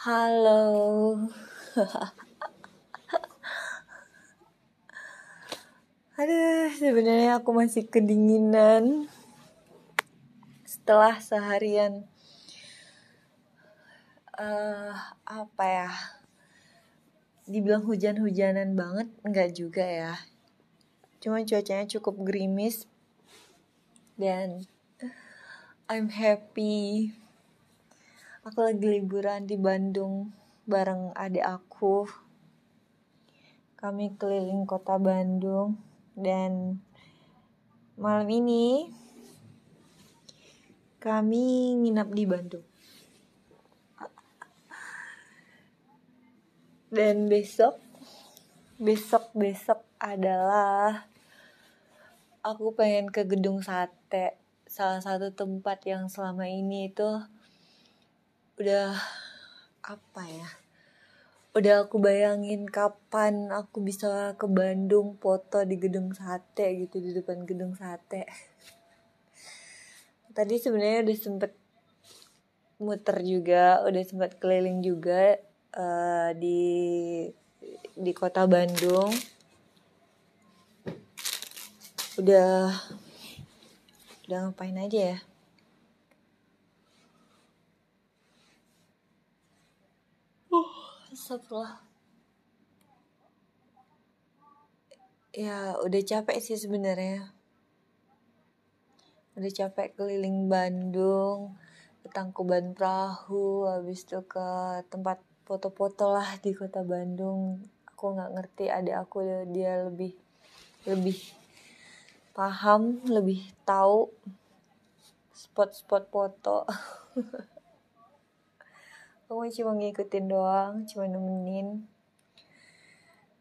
Halo. Aduh, sebenarnya aku masih kedinginan setelah seharian uh, apa ya? Dibilang hujan-hujanan banget, enggak juga ya. Cuma cuacanya cukup gerimis dan I'm happy. Aku lagi liburan di Bandung bareng adik aku. Kami keliling kota Bandung dan malam ini kami nginap di Bandung. Dan besok besok besok adalah aku pengen ke gedung sate salah satu tempat yang selama ini itu udah apa ya? Udah aku bayangin kapan aku bisa ke Bandung foto di gedung sate gitu di depan gedung sate. Tadi sebenarnya udah sempet muter juga udah sempet keliling juga uh, di di kota Bandung. Udah udah ngapain aja ya Astagfirullah. Ya, udah capek sih sebenarnya. Udah capek keliling Bandung, ke Tangkuban Perahu, habis itu ke tempat foto-foto lah di kota Bandung. Aku nggak ngerti ada aku dia lebih lebih paham, lebih tahu spot-spot foto. aku cuma ngikutin doang cuma nemenin.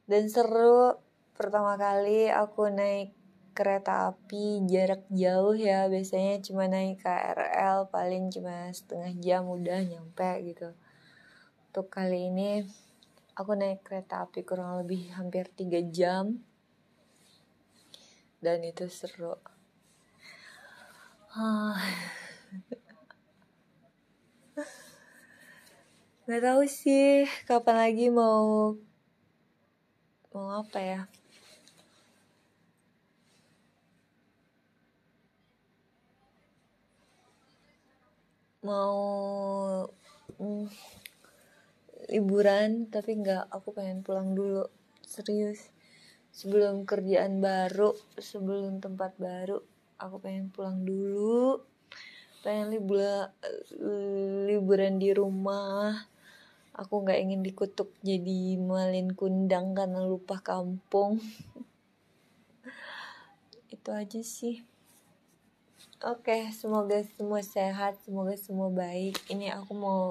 Dan seru pertama kali aku naik kereta api jarak jauh ya biasanya cuma naik KRL paling cuma setengah jam udah nyampe gitu. Untuk kali ini aku naik kereta api kurang lebih hampir tiga jam. Dan itu seru nggak tahu sih kapan lagi mau mau apa ya? Mau mm, liburan tapi nggak aku pengen pulang dulu. Serius. Sebelum kerjaan baru sebelum tempat baru aku pengen pulang dulu. Pengen liburan liburan di rumah aku nggak ingin dikutuk jadi malin kundang karena lupa kampung. Itu aja sih. Oke semoga semua sehat semoga semua baik. Ini aku mau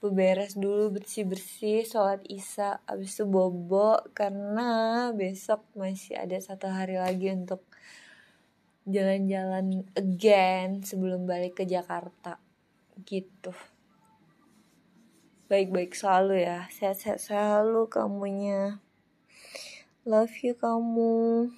beberes dulu bersih bersih sholat isya abis itu bobo karena besok masih ada satu hari lagi untuk jalan-jalan again sebelum balik ke Jakarta. Gitu baik-baik selalu ya. Sehat-sehat selalu kamunya. Love you kamu